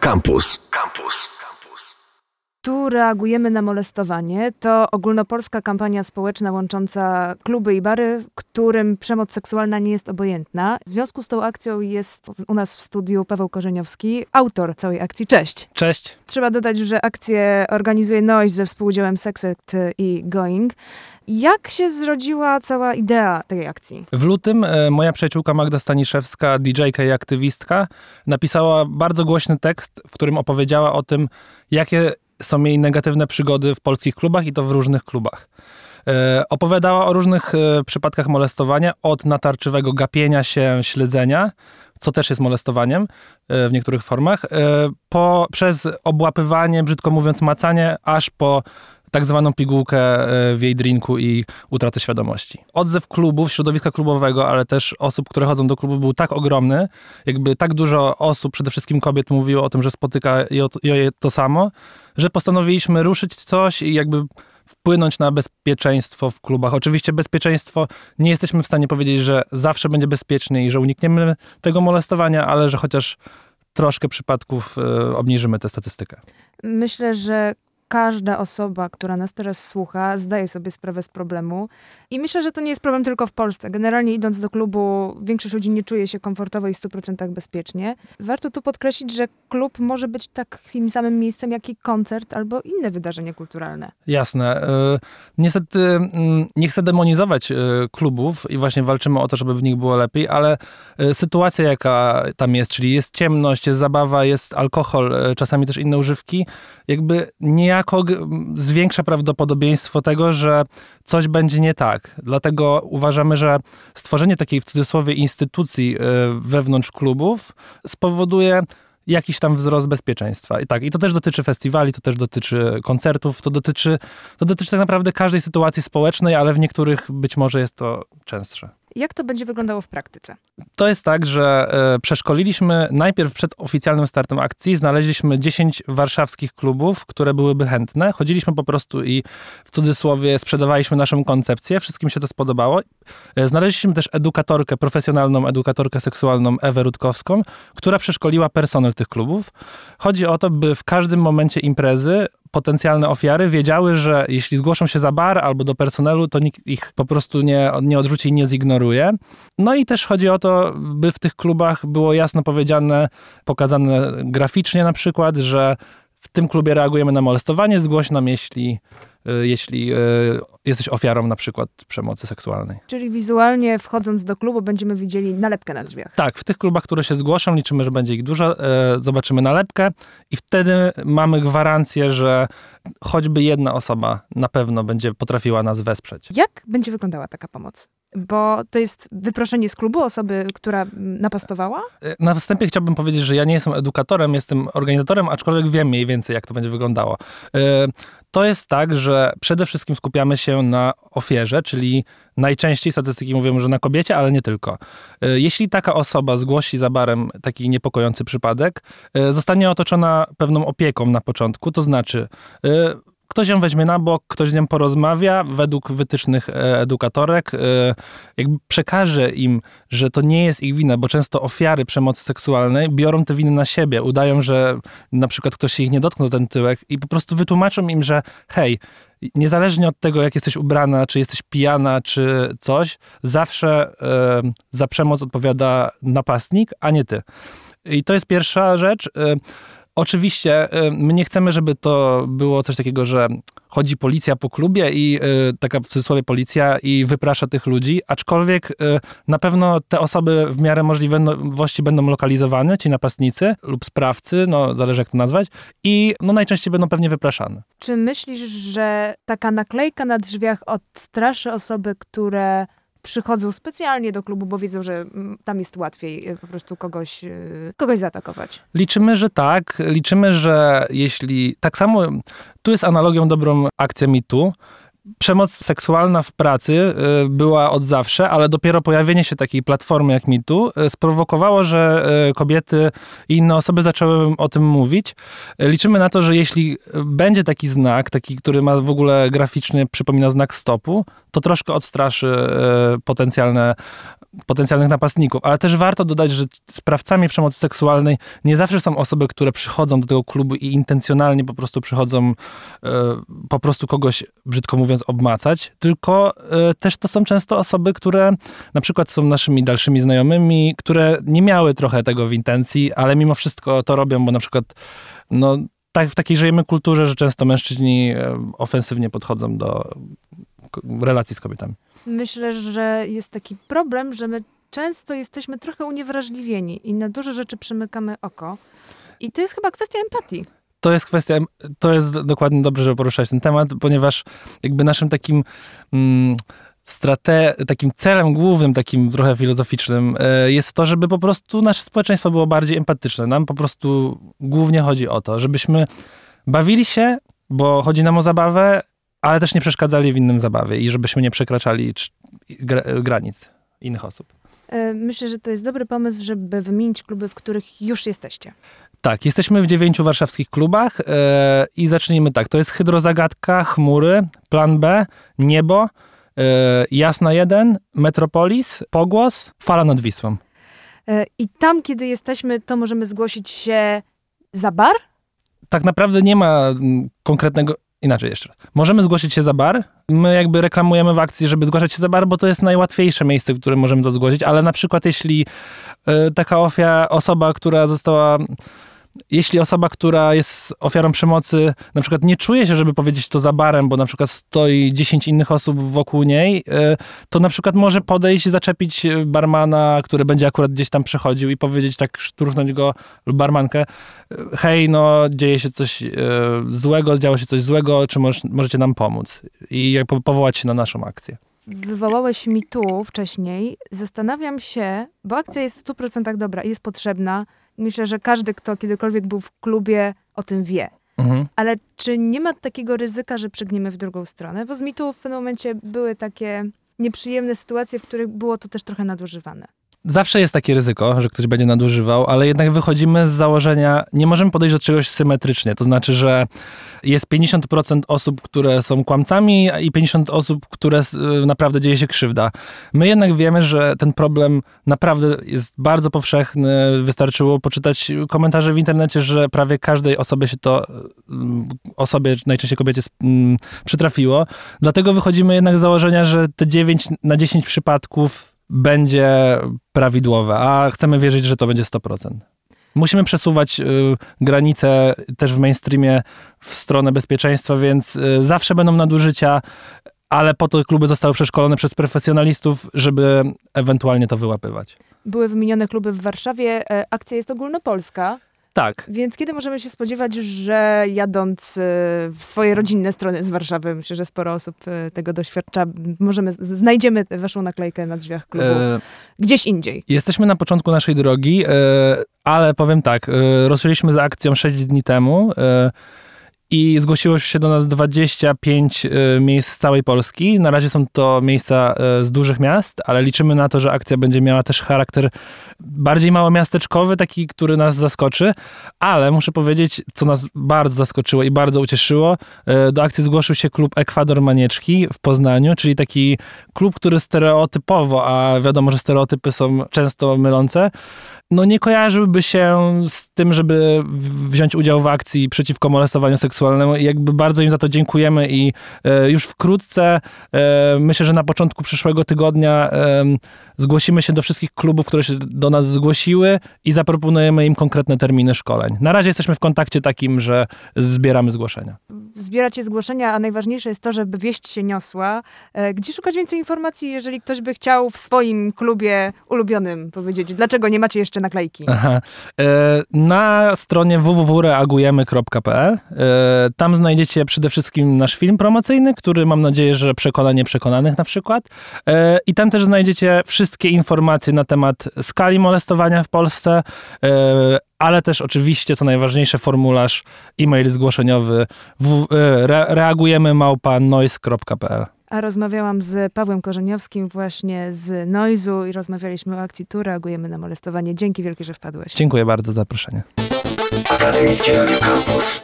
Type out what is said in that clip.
Campus. Campus. Tu reagujemy na molestowanie. To ogólnopolska kampania społeczna łącząca kluby i bary, którym przemoc seksualna nie jest obojętna. W związku z tą akcją jest u nas w studiu Paweł Korzeniowski, autor całej akcji. Cześć. Cześć. Trzeba dodać, że akcję organizuje Noise ze współudziałem Sexet i Going. Jak się zrodziła cała idea tej akcji? W lutym e, moja przyjaciółka Magda Staniszewska, DJ-ka i aktywistka, napisała bardzo głośny tekst, w którym opowiedziała o tym, jakie są jej negatywne przygody w polskich klubach i to w różnych klubach. E, opowiadała o różnych e, przypadkach molestowania, od natarczywego gapienia się, śledzenia, co też jest molestowaniem w niektórych formach, po, przez obłapywanie, brzydko mówiąc macanie, aż po tak zwaną pigułkę e, w jej drinku i utratę świadomości. Odzew klubów, środowiska klubowego, ale też osób, które chodzą do klubów był tak ogromny, jakby tak dużo osób, przede wszystkim kobiet mówiło o tym, że spotyka je to samo, że postanowiliśmy ruszyć coś i jakby wpłynąć na bezpieczeństwo w klubach. Oczywiście bezpieczeństwo nie jesteśmy w stanie powiedzieć, że zawsze będzie bezpiecznie i że unikniemy tego molestowania, ale że chociaż troszkę przypadków y, obniżymy tę statystykę. Myślę, że każda osoba, która nas teraz słucha, zdaje sobie sprawę z problemu. I myślę, że to nie jest problem tylko w Polsce. Generalnie idąc do klubu, większość ludzi nie czuje się komfortowo i w 100% bezpiecznie. Warto tu podkreślić, że klub może być takim samym miejscem, jak i koncert albo inne wydarzenie kulturalne. Jasne. E, niestety mm, nie chcę demonizować e, klubów i właśnie walczymy o to, żeby w nich było lepiej, ale e, sytuacja, jaka tam jest, czyli jest ciemność, jest zabawa, jest alkohol, czasami też inne używki, jakby niejako niejako zwiększa prawdopodobieństwo tego, że coś będzie nie tak. Dlatego uważamy, że stworzenie takiej w cudzysłowie instytucji e, wewnątrz klubów spowoduje jakiś tam wzrost bezpieczeństwa. I tak, i to też dotyczy festiwali, to też dotyczy koncertów, to dotyczy, to dotyczy tak naprawdę każdej sytuacji społecznej, ale w niektórych być może jest to częstsze. Jak to będzie wyglądało w praktyce? To jest tak, że e, przeszkoliliśmy najpierw przed oficjalnym startem akcji, znaleźliśmy 10 warszawskich klubów, które byłyby chętne. Chodziliśmy po prostu i w cudzysłowie sprzedawaliśmy naszą koncepcję, wszystkim się to spodobało. E, znaleźliśmy też edukatorkę, profesjonalną edukatorkę seksualną Ewę Rutkowską, która przeszkoliła personel tych klubów. Chodzi o to, by w każdym momencie imprezy potencjalne ofiary wiedziały, że jeśli zgłoszą się za bar albo do personelu, to nikt ich po prostu nie, nie odrzuci i nie zignoruje. No i też chodzi o to, by w tych klubach było jasno powiedziane, pokazane graficznie na przykład, że w tym klubie reagujemy na molestowanie, zgłoś nam jeśli jeśli y, jesteś ofiarą na przykład przemocy seksualnej. Czyli wizualnie wchodząc do klubu będziemy widzieli nalepkę na drzwiach. Tak, w tych klubach, które się zgłoszą, liczymy, że będzie ich dużo, y, zobaczymy nalepkę i wtedy mamy gwarancję, że choćby jedna osoba na pewno będzie potrafiła nas wesprzeć. Jak będzie wyglądała taka pomoc? Bo to jest wyproszenie z klubu osoby, która napastowała? Na wstępie chciałbym powiedzieć, że ja nie jestem edukatorem, jestem organizatorem, aczkolwiek wiem mniej więcej, jak to będzie wyglądało. To jest tak, że przede wszystkim skupiamy się na ofierze, czyli najczęściej statystyki mówią, że na kobiecie, ale nie tylko. E, jeśli taka osoba zgłosi za barem taki niepokojący przypadek, e, zostanie otoczona pewną opieką na początku, to znaczy e, ktoś ją weźmie na bok, ktoś z nią porozmawia według wytycznych e, edukatorek, e, jakby przekaże im, że to nie jest ich wina, bo często ofiary przemocy seksualnej biorą te winy na siebie, udają, że na przykład ktoś się ich nie dotknął ten tyłek i po prostu wytłumaczą im, że hej, niezależnie od tego, jak jesteś ubrana, czy jesteś pijana, czy coś, zawsze e, za przemoc odpowiada napastnik, a nie ty. I to jest pierwsza rzecz. Oczywiście y, my nie chcemy, żeby to było coś takiego, że chodzi policja po klubie i y, taka w cudzysłowie policja i wyprasza tych ludzi, aczkolwiek y, na pewno te osoby w miarę możliwości będą lokalizowane, ci napastnicy lub sprawcy, no zależy jak to nazwać, i no najczęściej będą pewnie wypraszane. Czy myślisz, że taka naklejka na drzwiach odstraszy osoby, które przychodzą specjalnie do klubu, bo wiedzą, że mm, tam jest łatwiej e, po prostu kogoś, e, kogoś zaatakować. Liczymy, że tak. Liczymy, że jeśli tak samo, tu jest analogią dobrą akcja MeToo, przemoc seksualna w pracy y, była od zawsze, ale dopiero pojawienie się takiej platformy jak MeToo y, sprowokowało, że y, kobiety i inne osoby zaczęły o tym mówić. Liczymy na to, że jeśli będzie taki znak, taki, który ma w ogóle graficzny, przypomina znak stopu, to troszkę odstraszy potencjalne potencjalnych napastników, ale też warto dodać, że sprawcami przemocy seksualnej nie zawsze są osoby, które przychodzą do tego klubu i intencjonalnie po prostu przychodzą po prostu kogoś, brzydko mówiąc, obmacać, tylko e, też to są często osoby, które na przykład są naszymi dalszymi znajomymi, które nie miały trochę tego w intencji, ale mimo wszystko to robią, bo na przykład no, tak, w takiej żyjemy kulturze, że często mężczyźni e, ofensywnie podchodzą do relacji z kobietami. Myślę, że jest taki problem, że my często jesteśmy trochę uniewrażliwieni i na duże rzeczy przymykamy oko. I to jest chyba kwestia empatii. To jest kwestia, to jest dokładnie dobrze, żeby poruszać ten temat, ponieważ jakby naszym takim mm, strate, takim celem głównym, takim trochę filozoficznym e, jest to, żeby po prostu nasze społeczeństwo było bardziej empatyczne. Nam po prostu głównie chodzi o to, żebyśmy bawili się, bo chodzi nam o zabawę, ale też nie przeszkadzali w innym zabawie i żebyśmy nie przekraczali granic innych osób. E, myślę, że to jest dobry pomysł, żeby wymienić kluby, w których już jesteście. Tak, jesteśmy w dziewięciu warszawskich klubach yy, i zacznijmy tak. To jest Hydrozagadka, Chmury, Plan B, Niebo, yy, Jasna 1, Metropolis, Pogłos, Fala nad Wisłą. Yy, I tam, kiedy jesteśmy, to możemy zgłosić się za bar? Tak naprawdę nie ma mm, konkretnego inaczej jeszcze. Możemy zgłosić się za bar. My jakby reklamujemy w akcji, żeby zgłaszać się za bar, bo to jest najłatwiejsze miejsce, w którym możemy to zgłosić, ale na przykład jeśli taka ofia, osoba, która została jeśli osoba, która jest ofiarą przemocy, na przykład nie czuje się, żeby powiedzieć to za barem, bo na przykład stoi 10 innych osób wokół niej, e, to na przykład może podejść, zaczepić barmana, który będzie akurat gdzieś tam przechodził i powiedzieć tak, szturchnąć go lub barmankę, e, hej, no dzieje się coś e, złego, działo się coś złego, czy możecie nam pomóc? I powołać się na naszą akcję. Wywołałeś mi tu wcześniej. Zastanawiam się, bo akcja jest w 100% dobra i jest potrzebna, myślę, że każdy, kto kiedykolwiek był w klubie, o tym wie. Mhm. Ale czy nie ma takiego ryzyka, że przegniemy w drugą stronę? Bo z mitu w pewnym momencie były takie nieprzyjemne sytuacje, w których było to też trochę nadużywane. Zawsze jest takie ryzyko, że ktoś będzie nadużywał, ale jednak wychodzimy z założenia, nie możemy podejść do czegoś symetrycznie. To znaczy, że jest 50% osób, które są kłamcami i 50% osób, które y, naprawdę dzieje się krzywda. My jednak wiemy, że ten problem naprawdę jest bardzo powszechny. Wystarczyło poczytać komentarze w internecie, że prawie każdej osobie się to, y, osobie, najczęściej kobiecie, mm, przytrafiło. Dlatego wychodzimy jednak z założenia, że te 9 na 10 przypadków będzie prawidłowe, a chcemy wierzyć, że to będzie 100%. Musimy przesuwać y, granice też w mainstreamie w stronę bezpieczeństwa, więc y, zawsze będą nadużycia, ale po to kluby zostały przeszkolone przez profesjonalistów, żeby ewentualnie to wyłapywać. Były wymienione kluby w Warszawie. E, akcja jest ogólnopolska. Tak. Więc kiedy możemy się spodziewać, że jadąc w swoje rodzinne strony z Warszawy, myślę, że sporo osób e, tego doświadcza, możemy, znajdziemy waszą naklejkę na drzwiach klubu e... gdzieś indziej. Jesteśmy na początku naszej drogi, e... ale powiem tak, e... ruszyliśmy z akcją 6 dni temu. E i zgłosiło się do nas 25 y, miejsc z całej Polski. Na razie są to miejsca y, z dużych miast, ale liczymy na to, że akcja będzie miała też charakter bardziej małomiasteczkowy, taki, który nas zaskoczy. Ale muszę powiedzieć, co nas bardzo zaskoczyło i bardzo ucieszyło, y, do akcji zgłosił się klub Ekwador Manieczki w Poznaniu, czyli taki klub, który stereotypowo, a wiadomo, że stereotypy są często mylące, no nie kojarzyłby się z tym, żeby wziąć udział w akcji przeciwko molestowaniu seksualnemu i jakby bardzo im za to dziękujemy i e, już wkrótce, e, myślę, że na początku przyszłego tygodnia e, zgłosimy się do wszystkich klubów, które się do nas zgłosiły i zaproponujemy im konkretne terminy szkoleń. Na razie jesteśmy w kontakcie takim, że zbieramy zgłoszenia. Zbieracie zgłoszenia, a najważniejsze jest to, żeby wieść się niosła. Gdzie szukać więcej informacji, jeżeli ktoś by chciał w swoim klubie ulubionym powiedzieć, dlaczego nie macie jeszcze naklejki? Aha. E, na stronie www.reagujemy.pl e, tam znajdziecie przede wszystkim nasz film promocyjny, który mam nadzieję, że przekona nieprzekonanych na przykład. E, I tam też znajdziecie wszystkie informacje na temat skali molestowania w Polsce, ale też oczywiście, co najważniejsze, formularz e-mail zgłoszeniowy w, re, reagujemy małpa noise.pl. A rozmawiałam z Pawłem Korzeniowskim właśnie z Noizu i rozmawialiśmy o akcji Tu reagujemy na molestowanie. Dzięki wielkie, że wpadłeś. Dziękuję bardzo za zaproszenie. Akademickie Radio Campus.